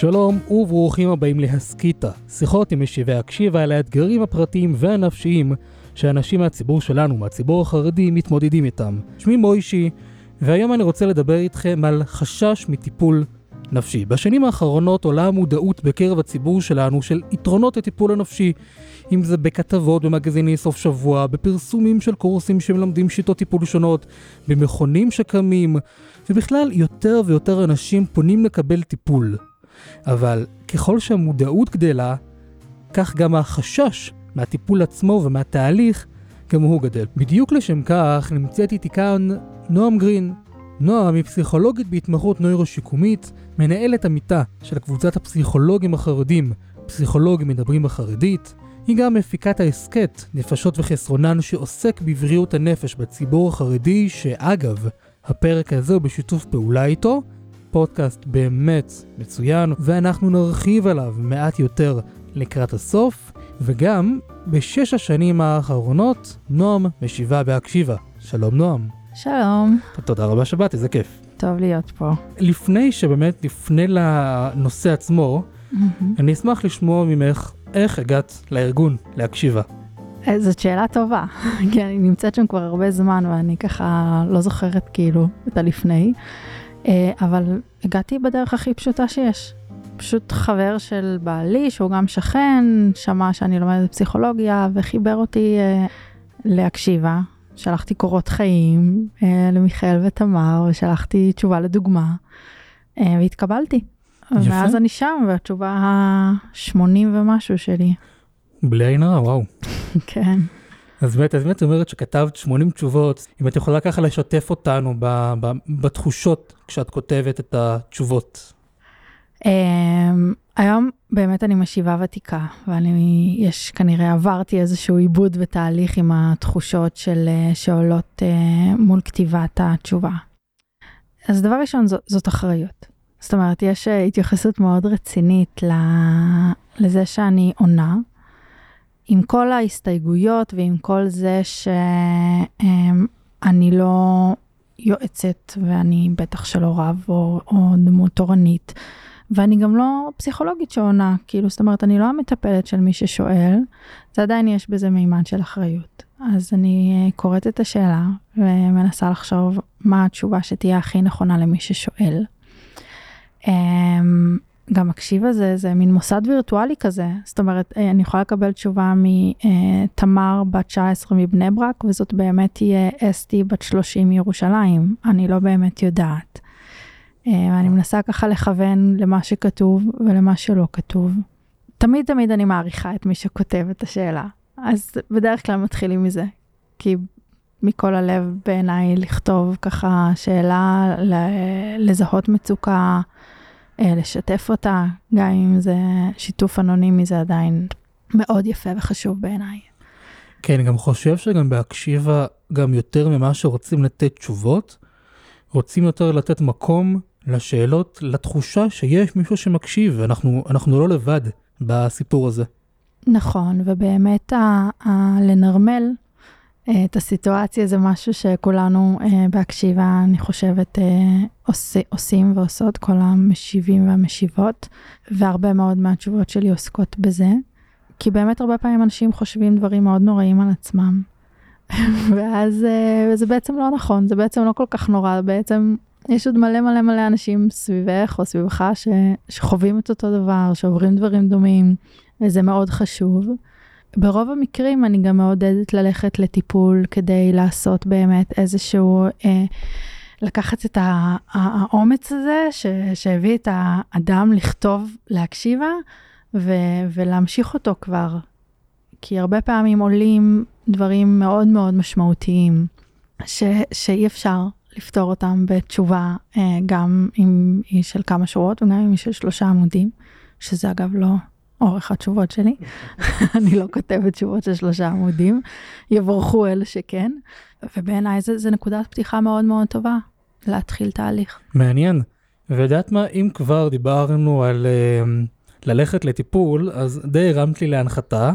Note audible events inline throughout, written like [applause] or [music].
שלום וברוכים הבאים להסכיתה, שיחות עם משיבי הקשיבה על האתגרים הפרטיים והנפשיים שאנשים מהציבור שלנו, מהציבור החרדי, מתמודדים איתם. שמי מוישי, והיום אני רוצה לדבר איתכם על חשש מטיפול נפשי. בשנים האחרונות עולה המודעות בקרב הציבור שלנו של יתרונות הטיפול הנפשי, אם זה בכתבות, במגזיני סוף שבוע, בפרסומים של קורסים שמלמדים שיטות טיפול שונות, במכונים שקמים, ובכלל יותר ויותר אנשים פונים לקבל טיפול. אבל ככל שהמודעות גדלה, כך גם החשש מהטיפול עצמו ומהתהליך גם הוא גדל. בדיוק לשם כך נמצאת איתי כאן נועם גרין. נועם היא פסיכולוגית בהתמחות נוירו-שיקומית, מנהלת המיטה של קבוצת הפסיכולוגים החרדים, פסיכולוגים מדברים בחרדית. היא גם מפיקת ההסכת נפשות וחסרונן שעוסק בבריאות הנפש בציבור החרדי, שאגב, הפרק הזה הוא בשיתוף פעולה איתו, פודקאסט באמת מצוין, ואנחנו נרחיב עליו מעט יותר לקראת הסוף, וגם בשש השנים האחרונות, נועם משיבה בהקשיבה. שלום נועם. שלום. תודה רבה שבאת, איזה כיף. טוב להיות פה. לפני שבאמת נפנה לנושא עצמו, mm-hmm. אני אשמח לשמוע ממך איך הגעת לארגון, להקשיבה. אה, זאת שאלה טובה, [laughs] כי אני נמצאת שם כבר הרבה זמן ואני ככה לא זוכרת כאילו את הלפני. אה, אבל הגעתי בדרך הכי פשוטה שיש. פשוט חבר של בעלי, שהוא גם שכן, שמע שאני לומדת פסיכולוגיה וחיבר אותי אה, להקשיבה. שלחתי קורות חיים אה, למיכאל ותמר, ושלחתי תשובה לדוגמה, אה, והתקבלתי. יפה. ואז אני שם, והתשובה ה-80 ומשהו שלי. בלי עין הרע, וואו. [laughs] כן. אז באמת, אז באמת אומרת שכתבת 80 תשובות, אם את יכולה ככה לשתף אותנו ב, ב, בתחושות כשאת כותבת את התשובות. Um, היום באמת אני משיבה ותיקה, ואני, יש כנראה עברתי איזשהו עיבוד ותהליך עם התחושות של, אה, שעולות uh, מול כתיבת התשובה. אז דבר ראשון ז, זאת אחריות. זאת אומרת, יש uh, התייחסות מאוד רצינית לזה שאני עונה, עם כל ההסתייגויות ועם כל זה שאני לא יועצת ואני בטח שלא רב או, או דמות תורנית. ואני גם לא פסיכולוגית שעונה, כאילו, זאת אומרת, אני לא המטפלת של מי ששואל, זה עדיין יש בזה מימד של אחריות. אז אני אה, קוראת את השאלה ומנסה לחשוב מה התשובה שתהיה הכי נכונה למי ששואל. גם מקשיב הזה, זה מין מוסד וירטואלי כזה. זאת אומרת, אה, אני יכולה לקבל תשובה מתמר בת 19 מבני ברק, וזאת באמת תהיה אסתי בת 30 מירושלים. אני לא באמת יודעת. אה, אני מנסה ככה לכוון למה שכתוב ולמה שלא כתוב. תמיד תמיד אני מעריכה את מי שכותב את השאלה. אז בדרך כלל מתחילים מזה. כי מכל הלב בעיניי לכתוב ככה שאלה, לזהות מצוקה, אה, לשתף אותה, גם אם זה שיתוף אנונימי, זה עדיין מאוד יפה וחשוב בעיניי. כן, אני גם חושב שגם בהקשיבה, גם יותר ממה שרוצים לתת תשובות, רוצים יותר לתת מקום לשאלות, לתחושה שיש מישהו שמקשיב, ואנחנו אנחנו לא לבד בסיפור הזה. נכון, ובאמת ה- ה- לנרמל אה, את הסיטואציה זה משהו שכולנו אה, בהקשיבה, אני חושבת, אה, עוש, עושים ועושות, כל המשיבים והמשיבות, והרבה מאוד מהתשובות שלי עוסקות בזה, כי באמת הרבה פעמים אנשים חושבים דברים מאוד נוראים על עצמם. [laughs] ואז זה בעצם לא נכון, זה בעצם לא כל כך נורא, בעצם יש עוד מלא מלא מלא אנשים סביבך או סביבך ש, שחווים את אותו דבר, שעוברים דברים דומים, וזה מאוד חשוב. ברוב המקרים אני גם מעודדת ללכת לטיפול כדי לעשות באמת איזשהו, אה, לקחת את האומץ הזה ש, שהביא את האדם לכתוב, להקשיבה, ו, ולהמשיך אותו כבר. כי הרבה פעמים עולים דברים מאוד מאוד משמעותיים, ש, שאי אפשר לפתור אותם בתשובה, אה, גם אם היא של כמה שורות וגם אם היא של שלושה עמודים, שזה אגב לא אורך התשובות שלי. [laughs] אני לא כותבת תשובות של שלושה עמודים, יבורכו אלה שכן. ובעיניי זה נקודת פתיחה מאוד מאוד טובה להתחיל תהליך. מעניין. ויודעת מה, אם כבר דיברנו על uh, ללכת לטיפול, אז די הרמת לי להנחתה,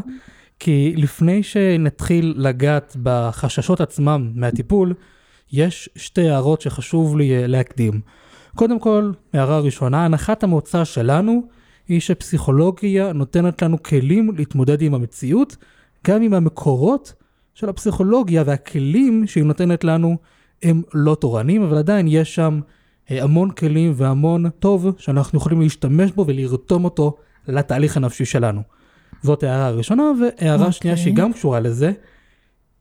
כי לפני שנתחיל לגעת בחששות עצמם מהטיפול, יש שתי הערות שחשוב לי uh, להקדים. קודם כל, הערה ראשונה, הנחת המוצא שלנו היא שפסיכולוגיה נותנת לנו כלים להתמודד עם המציאות, גם אם המקורות של הפסיכולוגיה והכלים שהיא נותנת לנו הם לא תורנים, אבל עדיין יש שם אה, המון כלים והמון טוב שאנחנו יכולים להשתמש בו ולרתום אותו לתהליך הנפשי שלנו. זאת הערה ראשונה, והערה okay. אוקיי. שנייה שהיא גם קשורה לזה,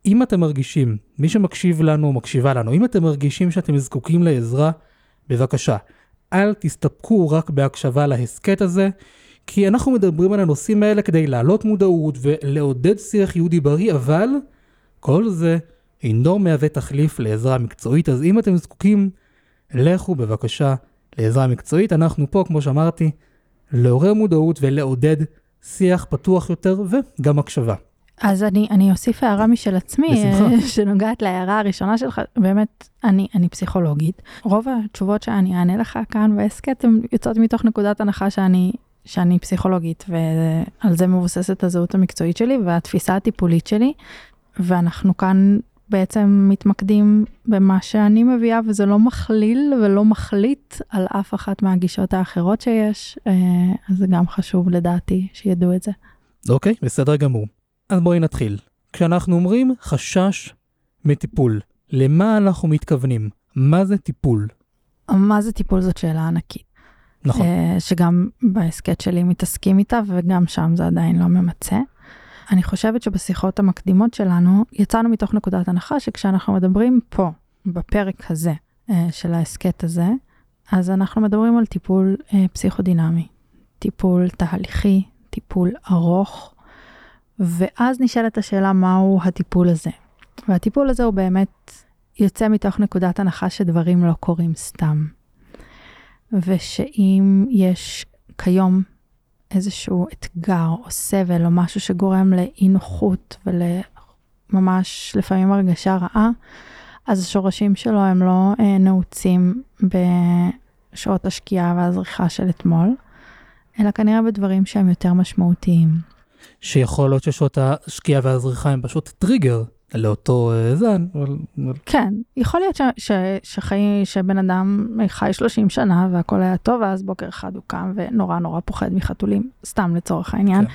אם אתם מרגישים, מי שמקשיב לנו או מקשיבה לנו, אם אתם מרגישים שאתם זקוקים לעזרה, בבקשה, אל תסתפקו רק בהקשבה להסכת הזה, כי אנחנו מדברים על הנושאים האלה כדי להעלות מודעות ולעודד שיח יהודי בריא, אבל כל זה אינו מהווה תחליף לעזרה מקצועית, אז אם אתם זקוקים, לכו בבקשה לעזרה מקצועית. אנחנו פה, כמו שאמרתי, לעורר מודעות ולעודד שיח פתוח יותר וגם הקשבה. אז אני, אני אוסיף הערה משל עצמי, בשמחה. אה, שנוגעת להערה הראשונה שלך, באמת, אני, אני פסיכולוגית. רוב התשובות שאני אענה לך כאן בהסכת, הן יוצאות מתוך נקודת הנחה שאני, שאני פסיכולוגית, ועל זה מבוססת הזהות המקצועית שלי והתפיסה הטיפולית שלי, ואנחנו כאן בעצם מתמקדים במה שאני מביאה, וזה לא מכליל ולא מחליט על אף אחת מהגישות האחרות שיש, אה, אז זה גם חשוב לדעתי שידעו את זה. אוקיי, בסדר גמור. אז בואי נתחיל. כשאנחנו אומרים חשש מטיפול, למה אנחנו מתכוונים? מה זה טיפול? מה זה טיפול זאת שאלה ענקית. נכון. אה, שגם בהסכת שלי מתעסקים איתה, וגם שם זה עדיין לא ממצה. אני חושבת שבשיחות המקדימות שלנו, יצאנו מתוך נקודת הנחה שכשאנחנו מדברים פה, בפרק הזה אה, של ההסכת הזה, אז אנחנו מדברים על טיפול אה, פסיכודינמי, טיפול תהליכי, טיפול ארוך, ואז נשאלת השאלה מהו הטיפול הזה. והטיפול הזה הוא באמת יוצא מתוך נקודת הנחה שדברים לא קורים סתם. ושאם יש כיום איזשהו אתגר או סבל או משהו שגורם לאי נוחות ולממש לפעמים הרגשה רעה, אז השורשים שלו הם לא אה, נעוצים בשעות השקיעה והזריחה של אתמול, אלא כנראה בדברים שהם יותר משמעותיים. שיכול להיות ששעות השקיעה והזריחה הם פשוט טריגר לאותו אה, זן, כן, יכול להיות ש, ש, שחי, שבן אדם חי 30 שנה והכל היה טוב, ואז בוקר אחד הוא קם ונורא נורא פוחד מחתולים, סתם לצורך העניין. כן.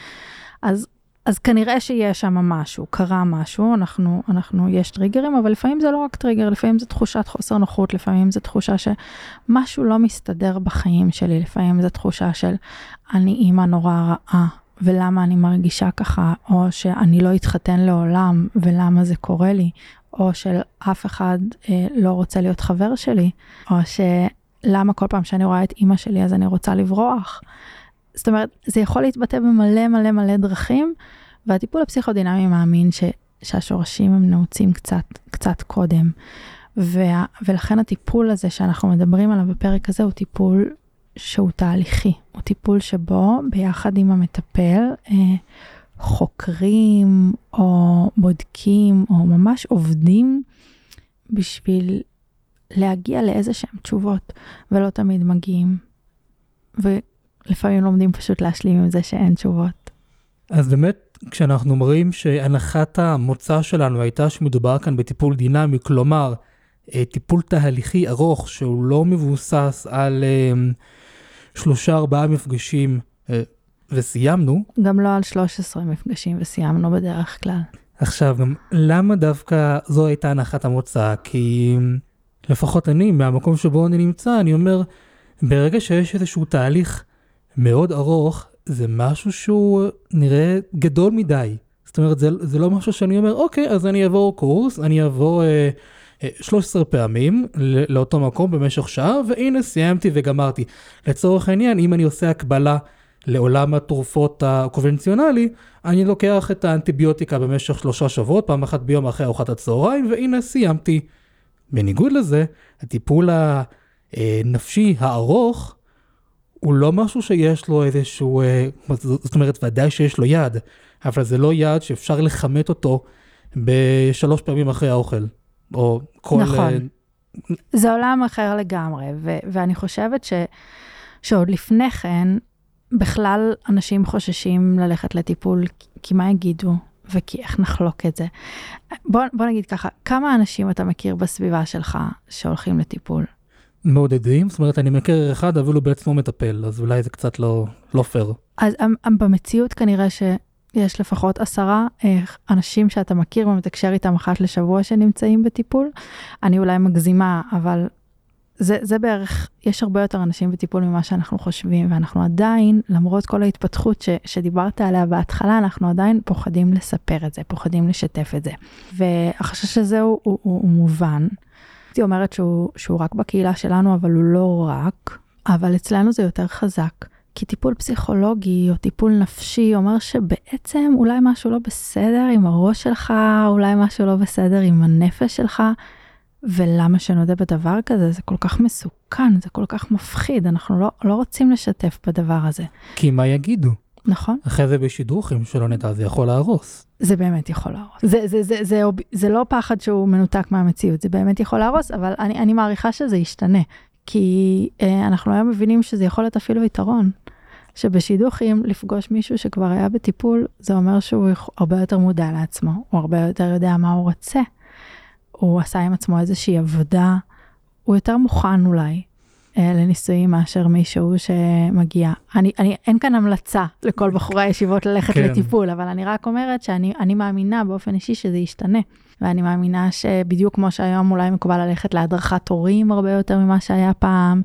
אז, אז כנראה שיש שם משהו, קרה משהו, אנחנו, אנחנו, יש טריגרים, אבל לפעמים זה לא רק טריגר, לפעמים זה תחושת חוסר נוחות, לפעמים זה תחושה שמשהו לא מסתדר בחיים שלי, לפעמים זה תחושה של אני אימא נורא רעה. ולמה אני מרגישה ככה, או שאני לא אתחתן לעולם, ולמה זה קורה לי, או של אף אחד אה, לא רוצה להיות חבר שלי, או שלמה כל פעם שאני רואה את אימא שלי אז אני רוצה לברוח. זאת אומרת, זה יכול להתבטא במלא מלא מלא דרכים, והטיפול הפסיכודינמי מאמין ש, שהשורשים הם נעוצים קצת, קצת קודם. וה, ולכן הטיפול הזה שאנחנו מדברים עליו בפרק הזה הוא טיפול שהוא תהליכי, הוא טיפול שבו ביחד עם המטפל אה, חוקרים או בודקים או ממש עובדים בשביל להגיע לאיזה שהם תשובות, ולא תמיד מגיעים. ולפעמים לומדים פשוט להשלים עם זה שאין תשובות. אז באמת, כשאנחנו אומרים שהנחת המוצא שלנו הייתה שמדובר כאן בטיפול דינמי, כלומר, אה, טיפול תהליכי ארוך שהוא לא מבוסס על אה, שלושה ארבעה מפגשים אה, וסיימנו. גם לא על 13 מפגשים וסיימנו בדרך כלל. עכשיו, גם למה דווקא זו הייתה הנחת המוצא? כי לפחות אני, מהמקום שבו אני נמצא, אני אומר, ברגע שיש איזשהו תהליך מאוד ארוך, זה משהו שהוא נראה גדול מדי. זאת אומרת, זה, זה לא משהו שאני אומר, אוקיי, אז אני אעבור קורס, אני אעבור אה, אה, 13 פעמים לאותו מקום במשך שעה, והנה סיימתי וגמרתי. לצורך העניין, אם אני עושה הקבלה לעולם התרופות הקונבנציונלי, אני לוקח את האנטיביוטיקה במשך שלושה שבועות, פעם אחת ביום אחרי ארוחת הצהריים, והנה סיימתי. בניגוד לזה, הטיפול הנפשי הארוך, הוא לא משהו שיש לו איזשהו, אה, זאת אומרת, ודאי שיש לו יד, אבל זה לא יד שאפשר לכמת אותו בשלוש פעמים אחרי האוכל. או כל... נכון. אה, זה עולם אחר לגמרי, ו- ואני חושבת ש- שעוד לפני כן, בכלל אנשים חוששים ללכת לטיפול, כי מה יגידו, וכי איך נחלוק את זה. בוא, בוא נגיד ככה, כמה אנשים אתה מכיר בסביבה שלך שהולכים לטיפול? מעודדים, זאת אומרת, אני מכיר אחד, אבל הוא בעצמו מטפל, אז אולי זה קצת לא, לא פייר. אז אמ, אמ, במציאות כנראה שיש לפחות עשרה אה, אנשים שאתה מכיר ומתקשר איתם אחת לשבוע שנמצאים בטיפול. אני אולי מגזימה, אבל זה, זה בערך, יש הרבה יותר אנשים בטיפול ממה שאנחנו חושבים, ואנחנו עדיין, למרות כל ההתפתחות ש, שדיברת עליה בהתחלה, אנחנו עדיין פוחדים לספר את זה, פוחדים לשתף את זה. והחשש הזה הוא, הוא, הוא, הוא מובן. הייתי אומרת שהוא, שהוא רק בקהילה שלנו, אבל הוא לא רק, אבל אצלנו זה יותר חזק. כי טיפול פסיכולוגי או טיפול נפשי אומר שבעצם אולי משהו לא בסדר עם הראש שלך, אולי משהו לא בסדר עם הנפש שלך, ולמה שנודה בדבר כזה? זה כל כך מסוכן, זה כל כך מפחיד, אנחנו לא, לא רוצים לשתף בדבר הזה. כי מה יגידו? נכון. אחרי זה בשידוכים שלא נדע, זה יכול להרוס. זה באמת יכול להרוס. זה, זה, זה, זה, זה, זה לא פחד שהוא מנותק מהמציאות, זה באמת יכול להרוס, אבל אני, אני מעריכה שזה ישתנה. כי אה, אנחנו היום מבינים שזה יכול להיות אפילו יתרון. שבשידוכים לפגוש מישהו שכבר היה בטיפול, זה אומר שהוא הרבה יותר מודע לעצמו, הוא הרבה יותר יודע מה הוא רוצה. הוא עשה עם עצמו איזושהי עבודה, הוא יותר מוכן אולי אה, לניסויים מאשר מישהו שמגיע. אני, אני, אין כאן המלצה לכל בחורי הישיבות ללכת כן. לטיפול, אבל אני רק אומרת שאני מאמינה באופן אישי שזה ישתנה. ואני מאמינה שבדיוק כמו שהיום אולי מקובל ללכת להדרכת הורים הרבה יותר ממה שהיה פעם,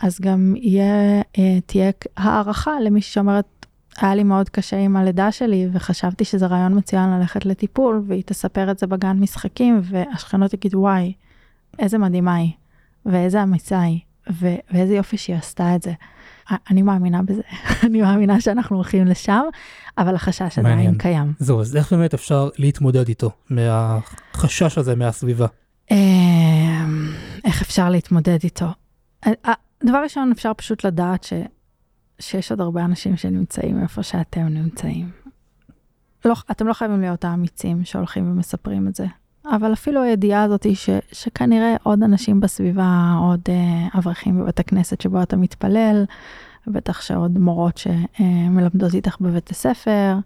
אז גם יהיה, אה, תהיה הערכה למישהי שאומרת, היה לי מאוד קשה עם הלידה שלי, וחשבתי שזה רעיון מצוין ללכת לטיפול, והיא תספר את זה בגן משחקים, והשכנות יגידו, וואי, איזה מדהימה היא, ואיזה אמיצה היא, ו- ואיזה יופי שהיא עשתה את זה. אני מאמינה בזה, [laughs] אני מאמינה שאנחנו הולכים לשם, אבל החשש עדיין קיים. זהו, אז איך באמת אפשר להתמודד איתו, מהחשש הזה מהסביבה? אמ, איך אפשר להתמודד איתו? דבר ראשון, אפשר פשוט לדעת ש... שיש עוד הרבה אנשים שנמצאים איפה שאתם נמצאים. לא, אתם לא חייבים להיות האמיצים שהולכים ומספרים את זה, אבל אפילו הידיעה הזאת היא ש, שכנראה עוד אנשים בסביבה, עוד אה, אברכים בבית הכנסת שבו אתה מתפלל, בטח שעוד מורות שמלמדות איתך בבית הספר,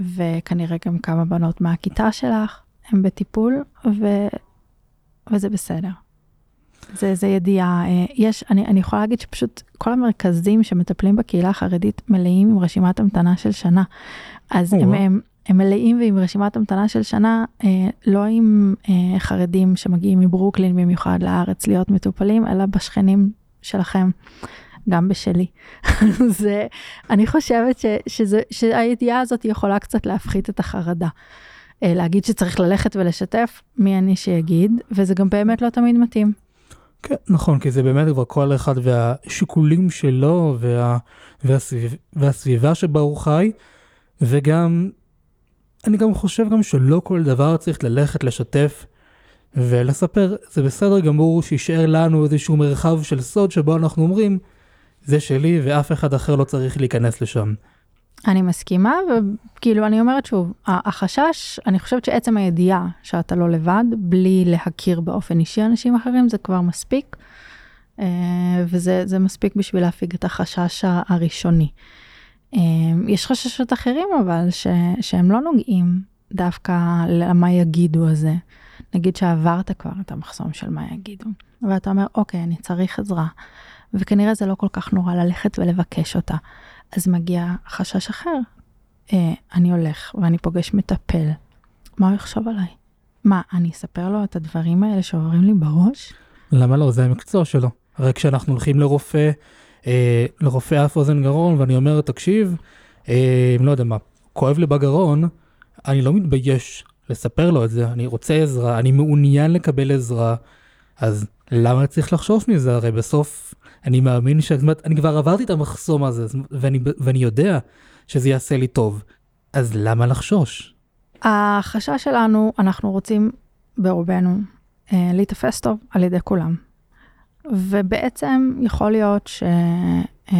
וכנראה גם כמה בנות מהכיתה שלך, הם בטיפול, ו, וזה בסדר. זה, זה ידיעה, אה, יש, אני, אני יכולה להגיד שפשוט כל המרכזים שמטפלים בקהילה החרדית מלאים עם רשימת המתנה של שנה. אז הם, הם, הם מלאים ועם רשימת המתנה של שנה, אה, לא עם אה, חרדים שמגיעים מברוקלין במיוחד לארץ להיות מטופלים, אלא בשכנים שלכם, גם בשלי. [laughs] זה, אני חושבת ש, שזה, שהידיעה הזאת יכולה קצת להפחית את החרדה. אה, להגיד שצריך ללכת ולשתף, מי אני שיגיד, וזה גם באמת לא תמיד מתאים. כן, נכון, כי זה באמת כבר כל אחד והשיקולים שלו וה, והסביב, והסביבה שבה הוא חי, וגם, אני גם חושב גם שלא כל דבר צריך ללכת לשתף ולספר, זה בסדר גמור שישאר לנו איזשהו מרחב של סוד שבו אנחנו אומרים, זה שלי ואף אחד אחר לא צריך להיכנס לשם. אני מסכימה, וכאילו אני אומרת שוב, החשש, אני חושבת שעצם הידיעה שאתה לא לבד, בלי להכיר באופן אישי אנשים אחרים, זה כבר מספיק, אה, וזה מספיק בשביל להפיג את החשש הראשוני. אה, יש חששות אחרים אבל, ש, שהם לא נוגעים דווקא למה יגידו הזה. נגיד שעברת כבר את המחסום של מה יגידו, ואתה אומר, אוקיי, אני צריך עזרה, וכנראה זה לא כל כך נורא ללכת ולבקש אותה. אז מגיע חשש אחר. אה, אני הולך ואני פוגש מטפל, מה הוא יחשוב עליי? מה, אני אספר לו את הדברים האלה שעוברים לי בראש? למה לא? זה המקצוע שלו. הרי כשאנחנו הולכים לרופא, אה, לרופא אף אוזן גרון, ואני אומר, תקשיב, אה, לא יודע מה, כואב לי בגרון, אני לא מתבייש לספר לו את זה, אני רוצה עזרה, אני מעוניין לקבל עזרה, אז למה צריך לחשוש מזה? הרי בסוף אני מאמין ש... אני כבר עברתי את המחסום הזה, ואני, ואני יודע שזה יעשה לי טוב, אז למה לחשוש? החשש שלנו, אנחנו רוצים ברובנו אה, להיתפס טוב על ידי כולם. ובעצם יכול להיות שבתוך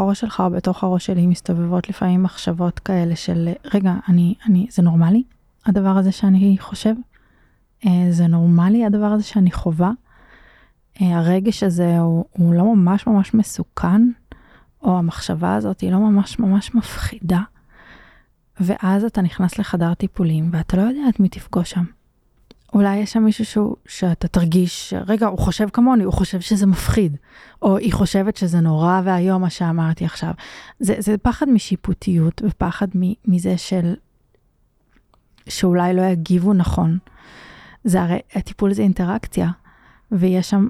אה, הראש שלך או בתוך הראש שלי מסתובבות לפעמים מחשבות כאלה של, רגע, אני, אני, זה נורמלי הדבר הזה שאני חושב? אה, זה נורמלי הדבר הזה שאני חווה? אה, הרגש הזה הוא, הוא לא ממש ממש מסוכן, או המחשבה הזאת היא לא ממש ממש מפחידה. ואז אתה נכנס לחדר טיפולים ואתה לא יודע את מי תפגוש שם. אולי יש שם מישהו שהוא, שאתה תרגיש, רגע, הוא חושב כמוני, הוא חושב שזה מפחיד, או היא חושבת שזה נורא ואיום מה שאמרתי עכשיו. זה, זה פחד משיפוטיות ופחד מזה של, שאולי לא יגיבו נכון. זה הרי, הטיפול זה אינטראקציה, ויש שם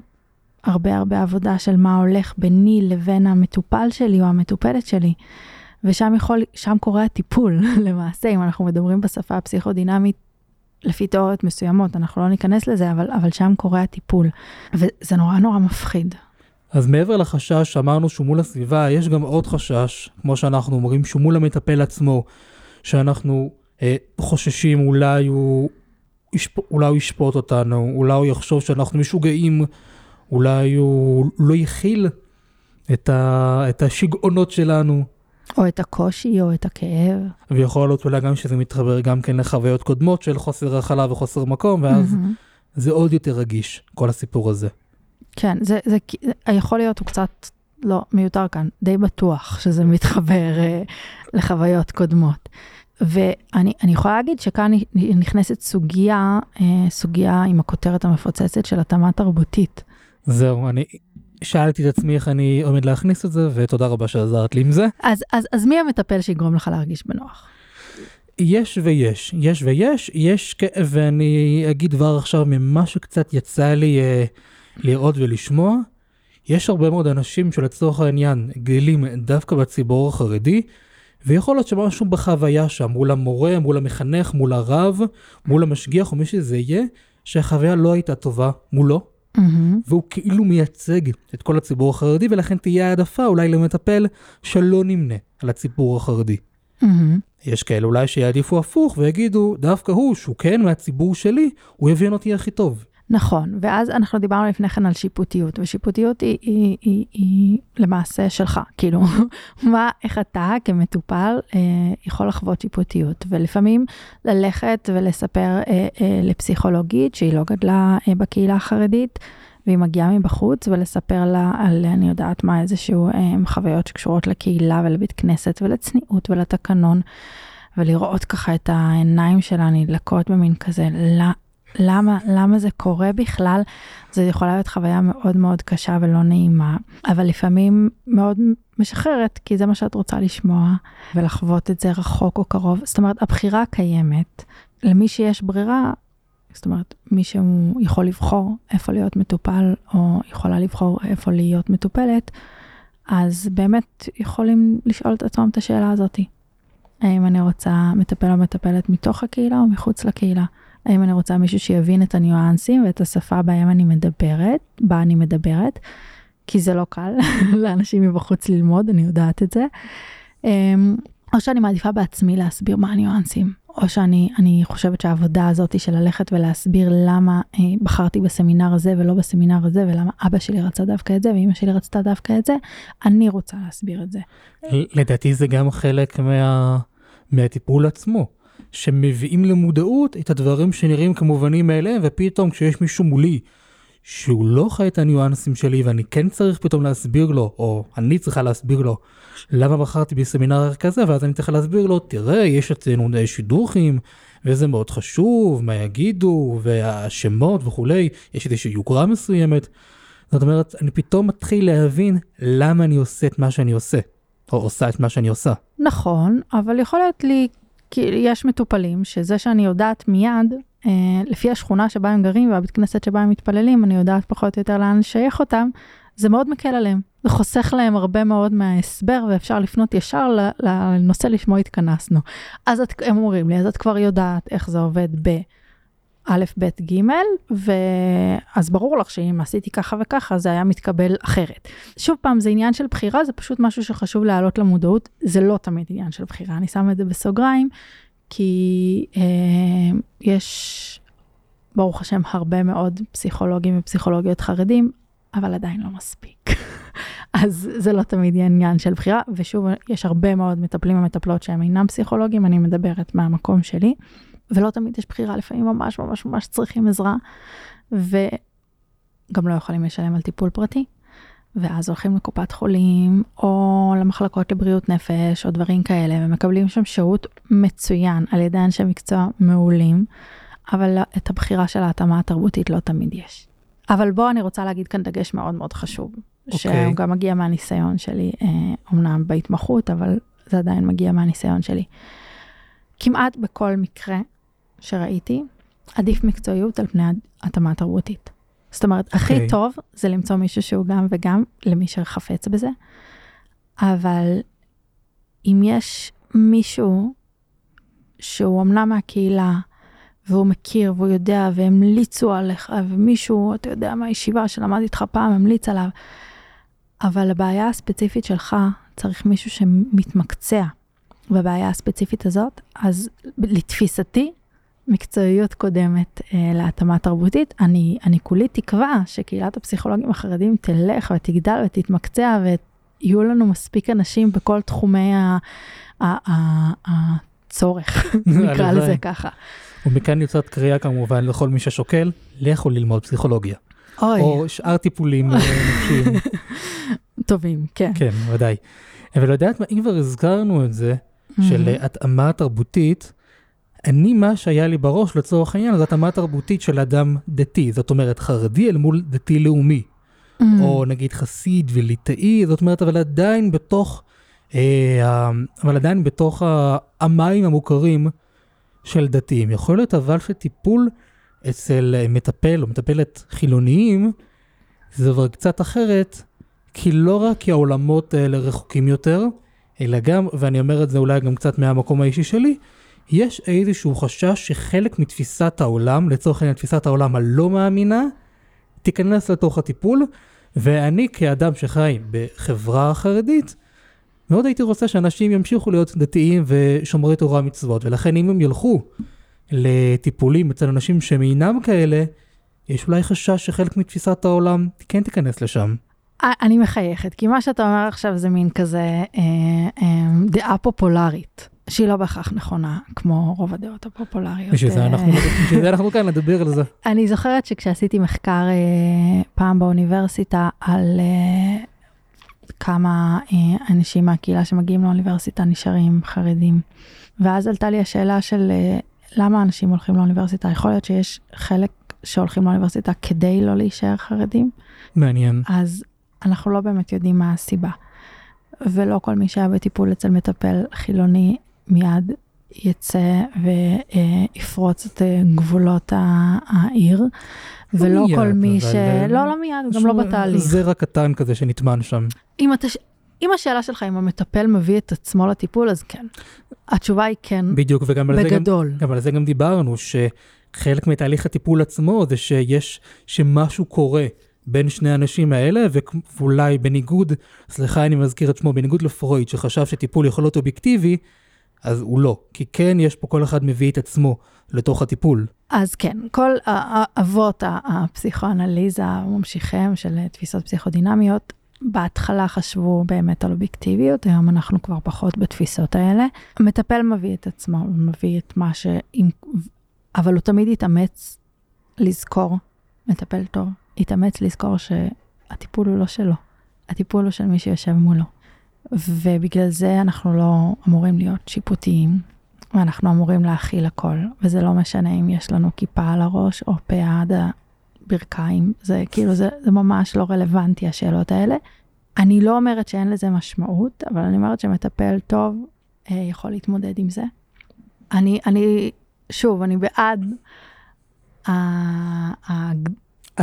הרבה הרבה עבודה של מה הולך ביני לבין המטופל שלי או המטופלת שלי. ושם יכול, שם קורה הטיפול [laughs] למעשה, אם אנחנו מדברים בשפה הפסיכודינמית לפי תיאוריות מסוימות, אנחנו לא ניכנס לזה, אבל, אבל שם קורה הטיפול. וזה נורא נורא מפחיד. אז מעבר לחשש שאמרנו שהוא מול הסביבה, יש גם עוד חשש, כמו שאנחנו אומרים, שהוא מול המטפל עצמו, שאנחנו אה, חוששים אולי הוא, ישפ... אולי הוא ישפוט אותנו, אולי הוא יחשוב שאנחנו משוגעים, אולי הוא לא יכיל את, ה... את השיגעונות שלנו. או את הקושי או את הכאב. ויכול להיות אולי גם שזה מתחבר גם כן לחוויות קודמות של חוסר הכלה וחוסר מקום, ואז mm-hmm. זה עוד יותר רגיש, כל הסיפור הזה. כן, זה, זה יכול להיות הוא קצת לא מיותר כאן, די בטוח שזה מתחבר uh, לחוויות קודמות. ואני יכולה להגיד שכאן נכנסת סוגיה, uh, סוגיה עם הכותרת המפוצצת של התאמה תרבותית. זהו, אני שאלתי את עצמי איך אני עומד להכניס את זה, ותודה רבה שעזרת לי עם זה. אז, אז, אז מי המטפל שיגרום לך להרגיש בנוח? יש ויש, יש ויש, יש, ואני אגיד כבר עכשיו ממה שקצת יצא לי אה, לראות ולשמוע, יש הרבה מאוד אנשים שלצורך העניין גדלים דווקא בציבור החרדי, ויכול להיות שמשהו בחוויה שם, מול המורה, מול המחנך, מול הרב, מול המשגיח או מי שזה יהיה, שהחוויה לא הייתה טובה מולו, Mm-hmm. והוא כאילו מייצג את כל הציבור החרדי, ולכן תהיה העדפה אולי למטפל שלא נמנה על הציבור החרדי. Mm-hmm. יש כאלה אולי שיעדיפו הפוך ויגידו, דווקא הוא, שהוא כן מהציבור שלי, הוא יבין אותי הכי טוב. נכון, ואז אנחנו דיברנו לפני כן על שיפוטיות, ושיפוטיות היא, היא, היא, היא למעשה שלך, כאילו, [laughs] מה, איך אתה כמטופל אה, יכול לחוות שיפוטיות, ולפעמים ללכת ולספר אה, אה, לפסיכולוגית שהיא לא גדלה אה, בקהילה החרדית, והיא מגיעה מבחוץ, ולספר לה על, אני יודעת מה, איזשהו אה, חוויות שקשורות לקהילה ולבית כנסת ולצניעות ולתקנון. ולראות ככה את העיניים שלה נדלקות במין כזה, למה, למה זה קורה בכלל, זה יכולה להיות חוויה מאוד מאוד קשה ולא נעימה, אבל לפעמים מאוד משחררת, כי זה מה שאת רוצה לשמוע, ולחוות את זה רחוק או קרוב. זאת אומרת, הבחירה קיימת. למי שיש ברירה, זאת אומרת, מי שהוא יכול לבחור איפה להיות מטופל, או יכולה לבחור איפה להיות מטופלת, אז באמת יכולים לשאול את עצמם את השאלה הזאתי. האם אני רוצה מטפל או מטפלת מתוך הקהילה או מחוץ לקהילה? האם אני רוצה מישהו שיבין את הניואנסים ואת השפה בהם אני מדברת, בה אני מדברת, כי זה לא קל [laughs] לאנשים מבחוץ ללמוד, אני יודעת את זה. אמ, או שאני מעדיפה בעצמי להסביר מה הניואנסים, או שאני חושבת שהעבודה הזאת של ללכת ולהסביר למה אה, בחרתי בסמינר הזה ולא בסמינר הזה, ולמה אבא שלי רצה דווקא את זה ואמא שלי רצתה דווקא את זה, אני רוצה להסביר את זה. לדעתי זה גם חלק מה... מהטיפול עצמו. שמביאים למודעות את הדברים שנראים כמובנים מאליהם, ופתאום כשיש מישהו מולי שהוא לא חי את הניואנסים שלי ואני כן צריך פתאום להסביר לו, או אני צריכה להסביר לו, למה בחרתי בסמינר כזה, ואז אני צריכה להסביר לו, תראה, יש אצלנו שידוכים, וזה מאוד חשוב, מה יגידו, והשמות וכולי, יש איזושהי יוקרה מסוימת. זאת אומרת, אני פתאום מתחיל להבין למה אני עושה את מה שאני עושה, או עושה את מה שאני עושה. נכון, אבל יכול להיות לי כי יש מטופלים שזה שאני יודעת מיד, אה, לפי השכונה שבה הם גרים והבית כנסת שבה הם מתפללים, אני יודעת פחות או יותר לאן לשייך אותם, זה מאוד מקל עליהם. זה חוסך להם הרבה מאוד מההסבר ואפשר לפנות ישר לנושא לשמו התכנסנו. אז את, הם אומרים לי, אז את כבר יודעת איך זה עובד ב... א', ב', ג', ואז ברור לך שאם עשיתי ככה וככה, זה היה מתקבל אחרת. שוב פעם, זה עניין של בחירה, זה פשוט משהו שחשוב להעלות למודעות, זה לא תמיד עניין של בחירה, אני שמה את זה בסוגריים, כי אה, יש, ברוך השם, הרבה מאוד פסיכולוגים ופסיכולוגיות חרדים, אבל עדיין לא מספיק. [laughs] אז זה לא תמיד עניין של בחירה, ושוב, יש הרבה מאוד מטפלים ומטפלות שהם אינם פסיכולוגים, אני מדברת מהמקום שלי. ולא תמיד יש בחירה, לפעמים ממש ממש ממש צריכים עזרה, וגם לא יכולים לשלם על טיפול פרטי. ואז הולכים לקופת חולים, או למחלקות לבריאות נפש, או דברים כאלה, ומקבלים שם שירות מצוין על ידי אנשי מקצוע מעולים, אבל את הבחירה של ההתאמה התרבותית לא תמיד יש. אבל בוא, אני רוצה להגיד כאן דגש מאוד מאוד חשוב, okay. אוקיי. שהוא גם מגיע מהניסיון שלי, אה, אומנם בהתמחות, אבל זה עדיין מגיע מהניסיון שלי. כמעט בכל מקרה שראיתי, עדיף מקצועיות על פני התאמה תרבותית. זאת אומרת, okay. הכי אוקיי. טוב זה למצוא מישהו שהוא גם וגם, למי שחפץ בזה, אבל אם יש מישהו שהוא אמנם מהקהילה, והוא מכיר והוא יודע והמליצו עליך, ומישהו, אתה יודע, מהישיבה שלמד איתך פעם, המליץ עליו, אבל הבעיה הספציפית שלך, צריך מישהו שמתמקצע בבעיה הספציפית הזאת, אז לתפיסתי, מקצועיות קודמת אה, להתאמה תרבותית. אני, אני כולי תקווה שקהילת הפסיכולוגים החרדים תלך ותגדל ותתמקצע ויהיו לנו מספיק אנשים בכל תחומי ה, ה, ה, הצורך, [laughs] נקרא לזה ככה. ומכאן יוצאת קריאה כמובן לכל מי ששוקל, לכו ללמוד פסיכולוגיה. אוי. או שאר טיפולים אה, נפשיים. [laughs] טובים, כן. כן, ודאי. אבל יודעת מה, אם כבר הזכרנו את זה, של מהמם. התאמה תרבותית, אני, מה שהיה לי בראש לצורך העניין, זה התאמה תרבותית של אדם דתי. זאת אומרת, חרדי אל מול דתי-לאומי. מהמם. או נגיד חסיד וליטאי, זאת אומרת, אבל עדיין בתוך, אה, אבל עדיין בתוך המים המוכרים של דתיים. יכול להיות אבל שטיפול אצל אה, מטפל או מטפלת חילוניים, זה כבר קצת אחרת, כי לא רק כי העולמות האלה רחוקים יותר, אלא גם, ואני אומר את זה אולי גם קצת מהמקום האישי שלי, יש איזשהו חשש שחלק מתפיסת העולם, לצורך העניין תפיסת העולם הלא מאמינה, תיכנס לתוך הטיפול, ואני כאדם שחי בחברה חרדית, מאוד הייתי רוצה שאנשים ימשיכו להיות דתיים ושומרי תורה מצוות, ולכן אם הם ילכו לטיפולים אצל אנשים שהם אינם כאלה, יש אולי חשש שחלק מתפיסת העולם כן תיכנס לשם. אני מחייכת, כי מה שאתה אומר עכשיו זה מין כזה אה, אה, דעה פופולרית, שהיא לא בהכרח נכונה, כמו רוב הדעות הפופולריות. בשביל זה אה, אנחנו, בשביל זה אנחנו כאן לדבר על זה. [laughs] אני זוכרת שכשעשיתי מחקר אה, פעם באוניברסיטה על אה, כמה אנשים מהקהילה שמגיעים לאוניברסיטה נשארים חרדים, ואז עלתה לי השאלה של למה אנשים הולכים לאוניברסיטה, יכול להיות שיש חלק שהולכים לאוניברסיטה כדי לא להישאר חרדים, מעניין. אז אנחנו לא באמת יודעים מה הסיבה. ולא כל מי שהיה בטיפול אצל מטפל חילוני מיד יצא ויפרוץ את אה, גבולות העיר, ולא מיד, כל מי אבל, ש... אה, לא, לא מיד, גם לא בתהליך. זרע קטן כזה שנטמן שם. אם, אתה... אם השאלה שלך אם המטפל מביא את עצמו לטיפול, אז כן. התשובה היא כן, בדיוק, וגם על זה גם, בגדול. גם על זה גם דיברנו, שחלק מתהליך הטיפול עצמו זה שיש, שמשהו קורה בין שני האנשים האלה, ואולי בניגוד, סליחה אני מזכיר את שמו, בניגוד לפרויד, שחשב שטיפול יכול להיות אובייקטיבי, אז הוא לא. כי כן, יש פה כל אחד מביא את עצמו לתוך הטיפול. אז כן, כל ה- ה- אבות ה- הפסיכואנליזה וממשיכיהם של תפיסות פסיכודינמיות, בהתחלה חשבו באמת על אובייקטיביות, היום אנחנו כבר פחות בתפיסות האלה. המטפל מביא את עצמו, הוא מביא את מה ש... אבל הוא תמיד יתאמץ לזכור, מטפל טוב, יתאמץ לזכור שהטיפול הוא לא שלו, הטיפול הוא של מי שיושב מולו. ובגלל זה אנחנו לא אמורים להיות שיפוטיים, ואנחנו אמורים להכיל הכל, וזה לא משנה אם יש לנו כיפה על הראש או פאה עד הברכיים, זה כאילו, זה, זה ממש לא רלוונטי השאלות האלה. אני לא אומרת שאין לזה משמעות, אבל אני אומרת שמטפל טוב אה, יכול להתמודד עם זה. אני, אני, שוב, אני בעד ה, ה,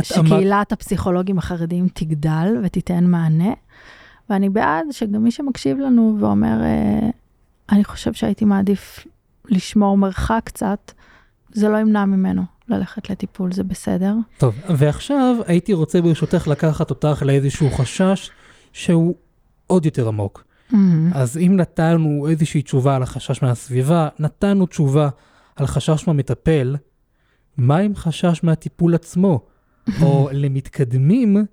שקהילת הפסיכולוגים החרדיים תגדל ותיתן מענה, ואני בעד שגם מי שמקשיב לנו ואומר, אה, אני חושב שהייתי מעדיף לשמור מרחק קצת, זה לא ימנע ממנו ללכת לטיפול, זה בסדר. טוב, ועכשיו הייתי רוצה ברשותך לקחת אותך לאיזשהו חשש שהוא עוד יותר עמוק. אז אם נתנו איזושהי תשובה על החשש מהסביבה, נתנו תשובה על חשש מהמטפל, מה עם חשש מהטיפול עצמו? [laughs] או למתקדמים,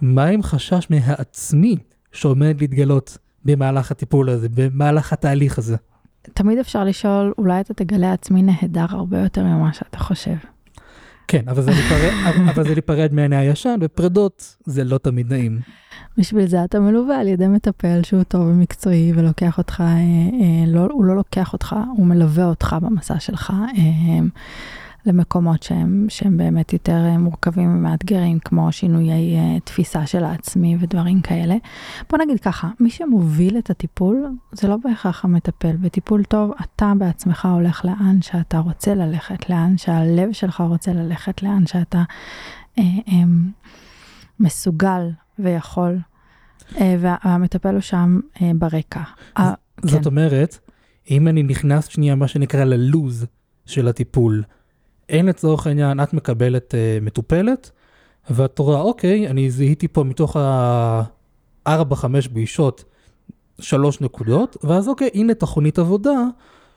מה עם חשש מהעצמי שעומד להתגלות במהלך הטיפול הזה, במהלך התהליך הזה? תמיד אפשר לשאול, אולי אתה תגלה עצמי נהדר הרבה יותר ממה שאתה חושב. כן, אבל זה להיפרד, [laughs] אבל זה להיפרד מעיני הישן, ופרדות זה לא תמיד נעים. בשביל זה אתה מלווה על ידי מטפל שהוא טוב ומקצועי ולוקח אותך, אה, אה, לא, הוא לא לוקח אותך, הוא מלווה אותך במסע שלך. אה, למקומות שהם, שהם באמת יותר אה, מורכבים ומאתגרים, כמו שינויי uh, תפיסה של העצמי ודברים כאלה. בוא נגיד ככה, מי שמוביל את הטיפול זה לא בהכרח המטפל. בטיפול טוב אתה בעצמך הולך לאן שאתה רוצה ללכת, לאן שהלב שלך רוצה ללכת, לאן שאתה uh, um, מסוגל ויכול, uh, והמטפל הוא שם uh, ברקע. זאת כן. אומרת, אם אני נכנס שנייה, מה שנקרא ללוז של הטיפול, אין לצורך העניין, את מקבלת uh, מטופלת, ואת רואה, אוקיי, אני זיהיתי פה מתוך ה-4-5 פגישות שלוש נקודות, ואז אוקיי, הנה תכונית עבודה,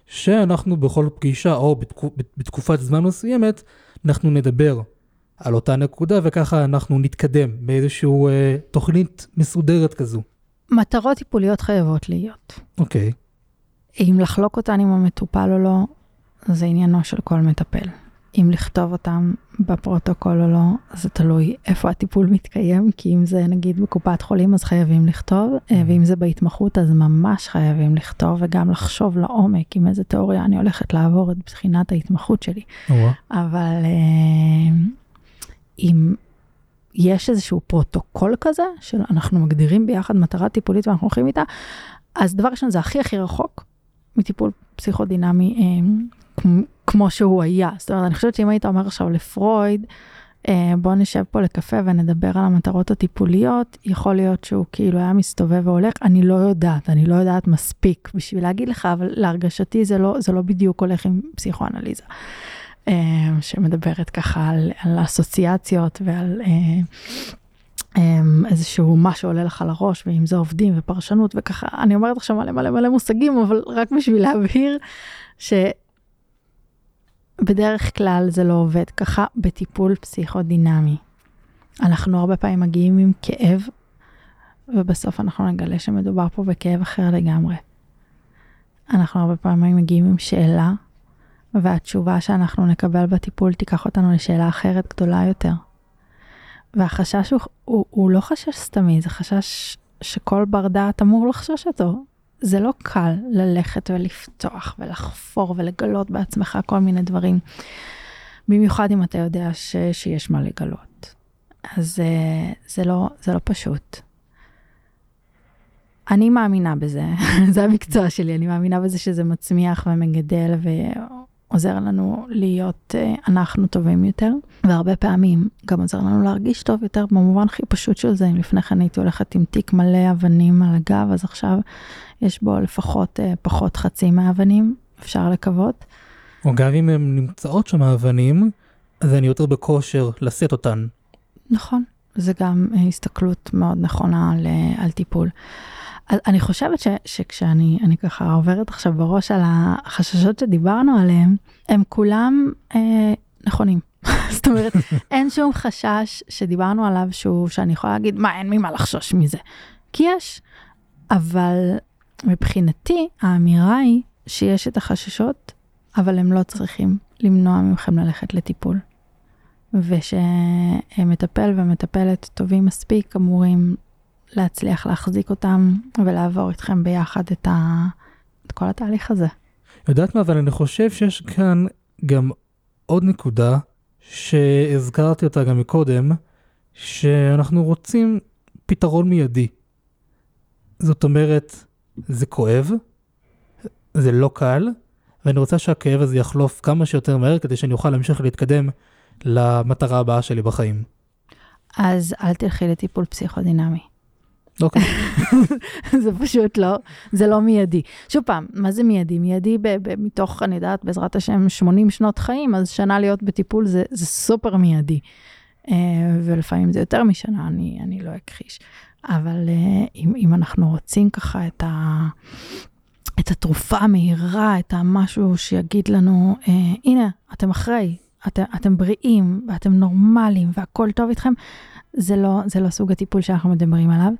שאנחנו בכל פגישה או בתקופ, בתקופת זמן מסוימת, אנחנו נדבר על אותה נקודה, וככה אנחנו נתקדם באיזושהי אה, תוכנית מסודרת כזו. מטרות טיפוליות חייבות להיות. אוקיי. אם לחלוק אותן עם המטופל או לא, זה עניינו של כל מטפל. אם לכתוב אותם בפרוטוקול או לא, זה תלוי איפה הטיפול מתקיים, כי אם זה נגיד בקופת חולים אז חייבים לכתוב, אה, אמ-המ. ואם זה בהתמחות אז ממש חייבים לכתוב וגם לחשוב לעומק עם איזה תיאוריה אני הולכת לעבור את בחינת ההתמחות שלי. אבל אה, אם יש איזשהו פרוטוקול כזה, של אנחנו מגדירים ביחד מטרה טיפולית ואנחנו הולכים איתה, אז דבר ראשון זה הכי הכי רחוק מטיפול פסיכודינמי אה, כמו שהוא היה. זאת אומרת, אני חושבת שאם היית אומר עכשיו לפרויד, אה, בוא נשב פה לקפה ונדבר על המטרות הטיפוליות, יכול להיות שהוא כאילו היה מסתובב והולך, אני לא יודעת, אני לא יודעת מספיק בשביל להגיד לך, אבל להרגשתי זה לא, זה לא בדיוק הולך עם פסיכואנליזה. אה, שמדברת ככה על, על אסוציאציות ועל אה, איזשהו מה שעולה לך לראש, ועם זה עובדים ופרשנות וככה, אני אומרת עכשיו מלא מלא מלא מושגים, אבל רק בשביל להבהיר שבדרך כלל זה לא עובד ככה בטיפול פסיכודינמי. אנחנו הרבה פעמים מגיעים עם כאב, ובסוף אנחנו נגלה שמדובר פה בכאב אחר לגמרי. אנחנו הרבה פעמים מגיעים עם שאלה והתשובה שאנחנו נקבל בטיפול תיקח אותנו לשאלה אחרת גדולה יותר. והחשש הוא, הוא, הוא לא חשש סתמי, זה חשש שכל בר דעת אמור לחשוש אותו. זה לא קל ללכת ולפתוח ולחפור ולגלות בעצמך כל מיני דברים. במיוחד אם אתה יודע ש, שיש מה לגלות. אז אה, זה לא, זה לא פשוט. אני מאמינה בזה, [laughs] זה המקצוע שלי, אני מאמינה בזה שזה מצמיח ומגדל עוזר לנו להיות uh, אנחנו טובים יותר, והרבה פעמים גם עוזר לנו להרגיש טוב יותר במובן הכי פשוט של זה. אם לפני כן הייתי הולכת עם תיק מלא אבנים על הגב, אז עכשיו יש בו לפחות uh, פחות חצי מהאבנים, אפשר לקוות. או גם אם הן נמצאות שם האבנים, אז אני יותר בכושר לשאת אותן. נכון, זה גם uh, הסתכלות מאוד נכונה על, על טיפול. אני חושבת ש, שכשאני אני ככה עוברת עכשיו בראש על החששות שדיברנו עליהם, הם כולם אה, נכונים. [laughs] זאת אומרת, אין שום חשש שדיברנו עליו שהוא, שאני יכולה להגיד, מה, אין ממה לחשוש מזה. כי יש, אבל מבחינתי האמירה היא שיש את החששות, אבל הם לא צריכים למנוע מכם ללכת לטיפול. ושמטפל ומטפלת טובים מספיק אמורים להצליח להחזיק אותם ולעבור איתכם ביחד את, ה... את כל התהליך הזה. יודעת מה, אבל אני חושב שיש כאן גם עוד נקודה שהזכרתי אותה גם מקודם, שאנחנו רוצים פתרון מיידי. זאת אומרת, זה כואב, זה לא קל, ואני רוצה שהכאב הזה יחלוף כמה שיותר מהר כדי שאני אוכל להמשיך להתקדם למטרה הבאה שלי בחיים. אז אל תלכי לטיפול פסיכודינמי. אוקיי. [laughs] זה פשוט לא, זה לא מיידי. שוב פעם, מה זה מיידי? מיידי ב, ב, מתוך, אני יודעת, בעזרת השם, 80 שנות חיים, אז שנה להיות בטיפול זה, זה סופר מיידי. Uh, ולפעמים זה יותר משנה, אני, אני לא אכחיש. אבל uh, אם, אם אנחנו רוצים ככה את, ה, את התרופה המהירה, את המשהו שיגיד לנו, uh, הנה, אתם אחרי, את, אתם בריאים, ואתם נורמליים, והכול טוב איתכם, זה לא, זה לא סוג הטיפול שאנחנו מדברים עליו.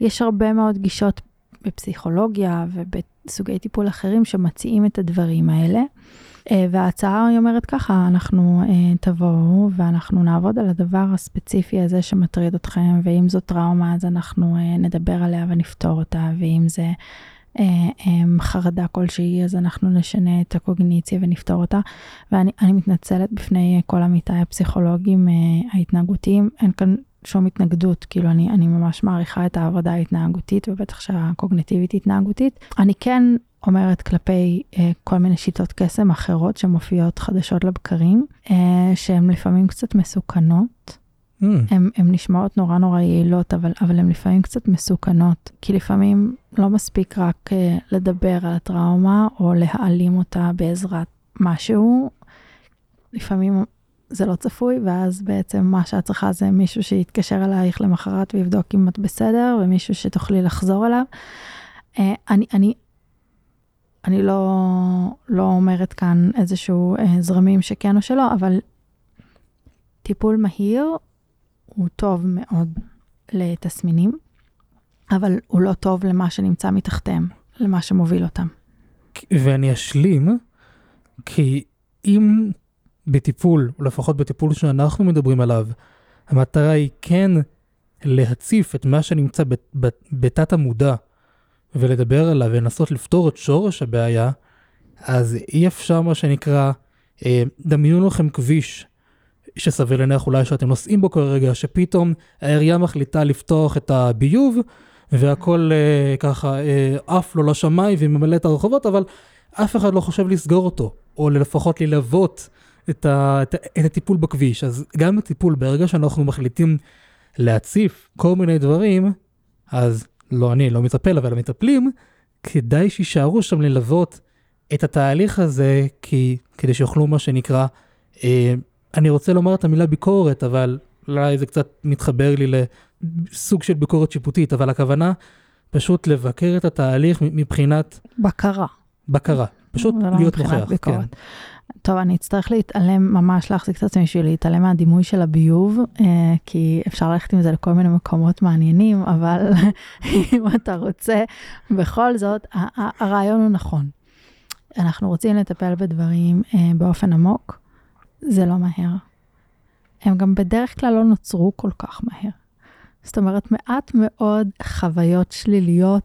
יש הרבה מאוד גישות בפסיכולוגיה ובסוגי טיפול אחרים שמציעים את הדברים האלה. אה, וההצעה היא אומרת ככה, אנחנו אה, תבואו ואנחנו נעבוד על הדבר הספציפי הזה שמטריד אתכם, ואם זו טראומה אז אנחנו אה, נדבר עליה ונפתור אותה, ואם זה חרדה כלשהי, אז אנחנו נשנה את הקוגניציה ונפתור אותה. ואני מתנצלת בפני כל עמיתיי הפסיכולוגים ההתנהגותיים, אין כאן שום התנגדות, כאילו אני, אני ממש מעריכה את העבודה ההתנהגותית ובטח שהקוגניטיבית התנהגותית. אני כן אומרת כלפי אה, כל מיני שיטות קסם אחרות שמופיעות חדשות לבקרים, אה, שהן לפעמים קצת מסוכנות. Mm. הן נשמעות נורא נורא יעילות, אבל, אבל הן לפעמים קצת מסוכנות, כי לפעמים לא מספיק רק אה, לדבר על הטראומה או להעלים אותה בעזרת משהו. לפעמים זה לא צפוי, ואז בעצם מה שאת צריכה זה מישהו שיתקשר אלייך למחרת ויבדוק אם את בסדר, ומישהו שתוכלי לחזור אליו. אה, אני, אני, אני לא, לא אומרת כאן איזשהו אה, זרמים שכן או שלא, אבל טיפול מהיר הוא טוב מאוד לתסמינים, אבל הוא לא טוב למה שנמצא מתחתיהם, למה שמוביל אותם. ואני אשלים, כי אם בטיפול, או לפחות בטיפול שאנחנו מדברים עליו, המטרה היא כן להציף את מה שנמצא בתת המודע ולדבר עליו ולנסות לפתור את שורש הבעיה, אז אי אפשר מה שנקרא, אה, דמיינו לכם כביש שסביר להניח אולי שאתם נוסעים בו כל רגע, שפתאום העירייה מחליטה לפתוח את הביוב, והכל אה, ככה אה, עף לו לשמיים וממלא את הרחובות, אבל אף אחד לא חושב לסגור אותו, או לפחות ללוות את, ה, את, את הטיפול בכביש. אז גם הטיפול, ברגע שאנחנו מחליטים להציף כל מיני דברים, אז לא אני, לא מטפל, אבל המטפלים, כדאי שיישארו שם ללוות את התהליך הזה, כי, כדי שיוכלו מה שנקרא, אה, אני רוצה לומר את המילה ביקורת, אבל אולי זה קצת מתחבר לי לסוג של ביקורת שיפוטית, אבל הכוונה פשוט לבקר את התהליך מבחינת... בקרה. בקרה, פשוט לא להיות נוכח. כן. טוב, אני אצטרך להתעלם, ממש להחזיק את עצמי בשביל להתעלם מהדימוי של הביוב, אה, כי אפשר ללכת עם זה לכל מיני מקומות מעניינים, אבל [laughs] אם אתה רוצה, בכל זאת, הרעיון הוא נכון. אנחנו רוצים לטפל בדברים אה, באופן עמוק, זה לא מהר. הם גם בדרך כלל לא נוצרו כל כך מהר. זאת אומרת, מעט מאוד חוויות שליליות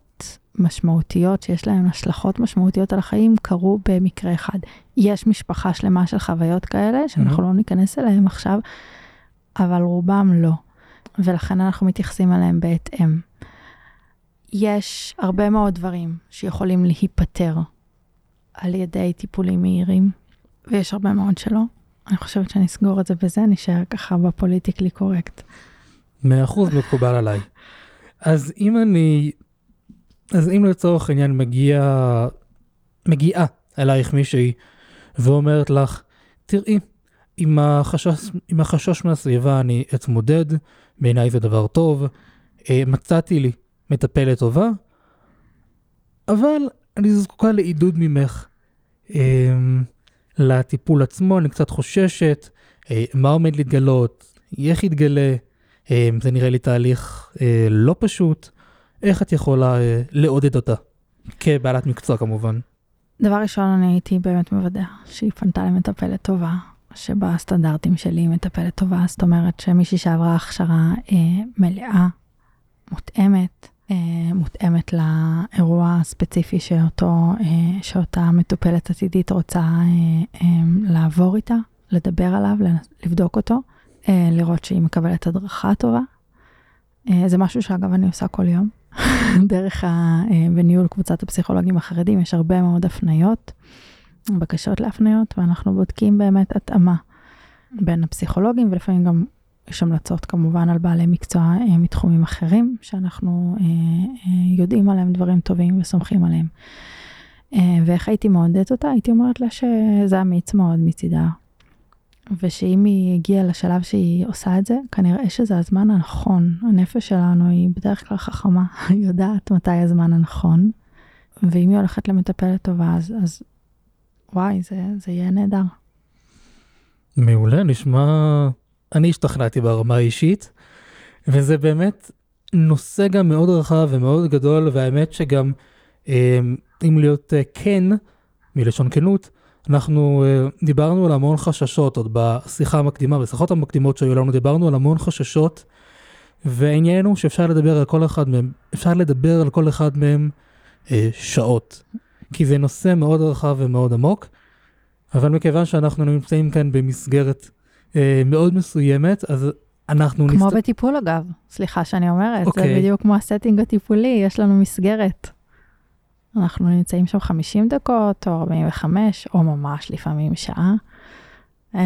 משמעותיות, שיש להן השלכות משמעותיות על החיים, קרו במקרה אחד. יש משפחה שלמה של חוויות כאלה, שאנחנו mm-hmm. לא ניכנס אליהן עכשיו, אבל רובם לא. ולכן אנחנו מתייחסים אליהם בהתאם. יש הרבה מאוד דברים שיכולים להיפטר על ידי טיפולים מהירים, ויש הרבה מאוד שלא. אני חושבת שאני אסגור את זה בזה, נשאר ככה בפוליטיקלי קורקט. מאה אחוז מקובל עליי. אז אם אני, אז אם לצורך העניין מגיע, מגיעה אלייך מישהי ואומרת לך, תראי, עם החשש, עם החשש מהסביבה אני אתמודד, בעיניי זה דבר טוב, אה, מצאתי לי מטפלת טובה, אבל אני זקוקה לעידוד ממך. אה, לטיפול עצמו, אני קצת חוששת, אה, מה עומד להתגלות, איך יתגלה, זה נראה לי תהליך לא פשוט, איך את יכולה לעודד אותה, כבעלת מקצוע כמובן. דבר ראשון, אני הייתי באמת מוודא שהיא פנתה למטפלת טובה, שבסטנדרטים שלי היא מטפלת טובה, זאת אומרת שמישהי שעברה הכשרה אה, מלאה, מותאמת, אה, מותאמת לאירוע הספציפי שאותו, אה, שאותה מטופלת עתידית רוצה אה, לעבור איתה, לדבר עליו, לבדוק אותו, לראות שהיא מקבלת הדרכה טובה. זה משהו שאגב אני עושה כל יום. [laughs] דרך ה... בניהול קבוצת הפסיכולוגים החרדים יש הרבה מאוד הפניות, בקשות להפניות, ואנחנו בודקים באמת התאמה בין הפסיכולוגים, ולפעמים גם יש המלצות כמובן על בעלי מקצוע אה, מתחומים אחרים, שאנחנו אה, אה, יודעים עליהם דברים טובים וסומכים עליהם. ואיך הייתי מעודדת אותה? הייתי אומרת לה שזה אמיץ מאוד מצידה. ושאם היא הגיעה לשלב שהיא עושה את זה, כנראה שזה הזמן הנכון. הנפש שלנו היא בדרך כלל חכמה, [laughs] היא יודעת מתי הזמן הנכון. ואם היא הולכת למטפלת טובה, אז, אז וואי, זה, זה יהיה נהדר. מעולה, נשמע אני השתכנעתי ברמה האישית, וזה באמת נושא גם מאוד רחב ומאוד גדול, והאמת שגם, אה, אם להיות אה, כן, מלשון כנות, אנחנו אה, דיברנו על המון חששות עוד בשיחה המקדימה, בשיחות המקדימות שהיו לנו, דיברנו על המון חששות, והעניין הוא שאפשר לדבר על כל אחד מהם, אפשר לדבר על כל אחד מהם אה, שעות, כי זה נושא מאוד רחב ומאוד עמוק, אבל מכיוון שאנחנו נמצאים כאן במסגרת אה, מאוד מסוימת, אז אנחנו כמו נסת... בטיפול אגב, סליחה שאני אומרת, זה אוקיי. בדיוק כמו הסטינג הטיפולי, יש לנו מסגרת. אנחנו נמצאים שם 50 דקות, או 45, או ממש לפעמים שעה. אה,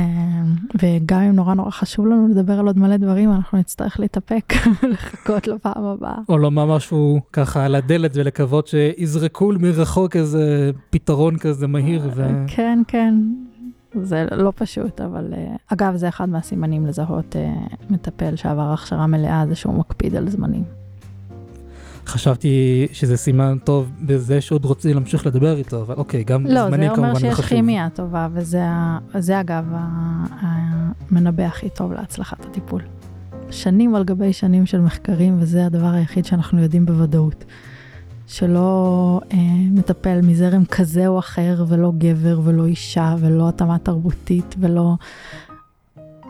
וגם אם נורא נורא חשוב לנו לדבר על עוד מלא דברים, אנחנו נצטרך להתאפק [laughs] ולחכות לפעם הבאה. או לומר משהו ככה על הדלת ולקוות שיזרקו מרחוק איזה פתרון כזה מהיר. ו... כן, כן, זה לא פשוט, אבל אה, אגב, זה אחד מהסימנים לזהות אה, מטפל שעבר הכשרה מלאה, זה שהוא מקפיד על זמנים. חשבתי שזה סימן טוב בזה שעוד רוצים להמשיך לדבר איתו, אבל אוקיי, גם לא, זמני זה כמובן אומר שיש חשוב. כימיה טובה, וזה זה אגב המנבא הכי טוב להצלחת הטיפול. שנים על גבי שנים של מחקרים, וזה הדבר היחיד שאנחנו יודעים בוודאות. שלא אה, מטפל מזרם כזה או אחר, ולא גבר ולא אישה, ולא התאמה תרבותית, ולא...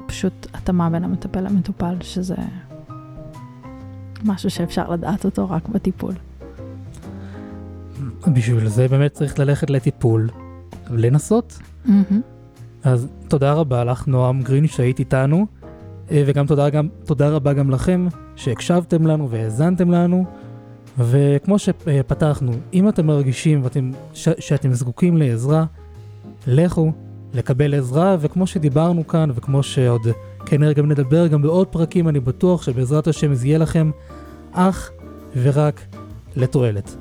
פשוט התאמה בין המטפל למטופל, שזה משהו שאפשר לדעת אותו רק בטיפול. בשביל זה באמת צריך ללכת לטיפול, לנסות. מהמם. אז תודה רבה לך, נועם גרין, שהיית איתנו, אה, וגם תודה, גם, תודה רבה גם לכם שהקשבתם לנו והאזנתם לנו. וכמו שפתחנו, אם אתם מרגישים ואתם, ש, שאתם זקוקים לעזרה, לכו לקבל עזרה, וכמו שדיברנו כאן, וכמו שעוד כנראה גם נדבר גם בעוד פרקים, אני בטוח שבעזרת השם זה יהיה לכם אך ורק לתועלת.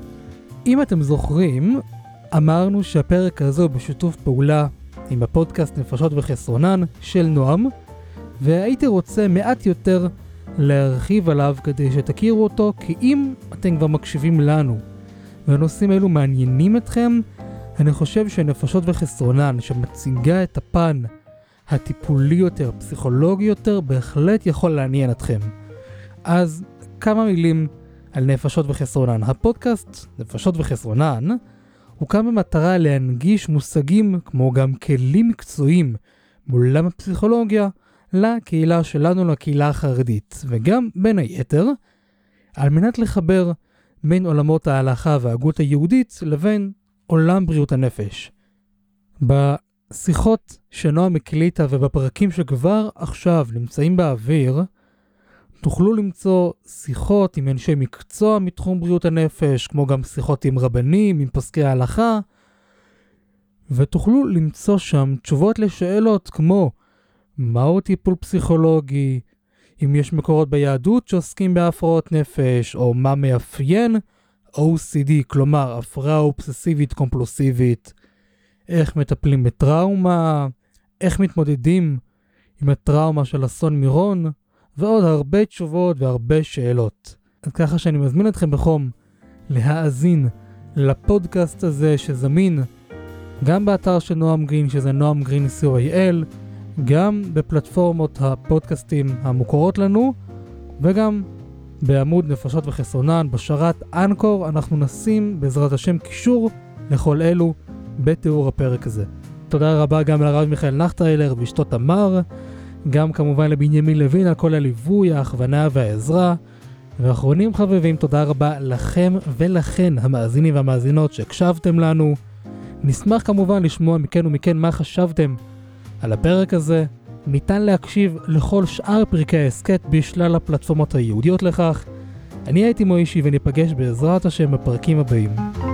אם אתם זוכרים, אמרנו שהפרק הזה הוא בשיתוף פעולה עם הפודקאסט נפשות וחסרונן של נועם, והייתי רוצה מעט יותר להרחיב עליו כדי שתכירו אותו, כי אם אתם כבר מקשיבים לנו, והנושאים האלו מעניינים אתכם, אני חושב שנפשות וחסרונן, שמציגה את הפן הטיפולי יותר, פסיכולוגי יותר, בהחלט יכול לעניין אתכם. אז כמה מילים על נפשות וחסרונן. הפודקאסט נפשות וחסרונן הוקם במטרה להנגיש מושגים כמו גם כלים מקצועיים מעולם הפסיכולוגיה לקהילה שלנו, לקהילה החרדית, וגם בין היתר על מנת לחבר בין עולמות ההלכה וההגות היהודית לבין עולם בריאות הנפש. בשיחות שנועם הקליטה ובפרקים שכבר עכשיו נמצאים באוויר, תוכלו למצוא שיחות עם אנשי מקצוע מתחום בריאות הנפש, כמו גם שיחות עם רבנים, עם פוסקי ההלכה, ותוכלו למצוא שם תשובות לשאלות כמו מהו טיפול פסיכולוגי, אם יש מקורות ביהדות שעוסקים בהפרעות נפש, או מה מאפיין OCD, כלומר הפרעה אובססיבית קומפלוסיבית, איך מטפלים בטראומה, איך מתמודדים עם הטראומה של אסון מירון, ועוד הרבה תשובות והרבה שאלות. אז ככה שאני מזמין אתכם בחום להאזין לפודקאסט הזה שזמין גם באתר של נועם גרין, שזה נועם גרין co.il, גם בפלטפורמות הפודקאסטים המוכרות לנו, וגם בעמוד נפשות וחסרונן, בשרת אנקור, אנחנו נשים בעזרת השם קישור לכל אלו בתיאור הפרק הזה. תודה רבה גם לרב מיכאל נחטריילר ואשתו תמר, גם כמובן לבנימין לוין על כל הליווי, ההכוונה והעזרה. ואחרונים חביבים, תודה רבה לכם ולכן, המאזינים והמאזינות שהקשבתם לנו. נשמח כמובן לשמוע מכן ומכן מה חשבתם על הפרק הזה. ניתן להקשיב לכל שאר פרקי ההסכת בשלל הפלטפורמות הייעודיות לכך. אני הייתי מוישי וניפגש בעזרת השם בפרקים הבאים.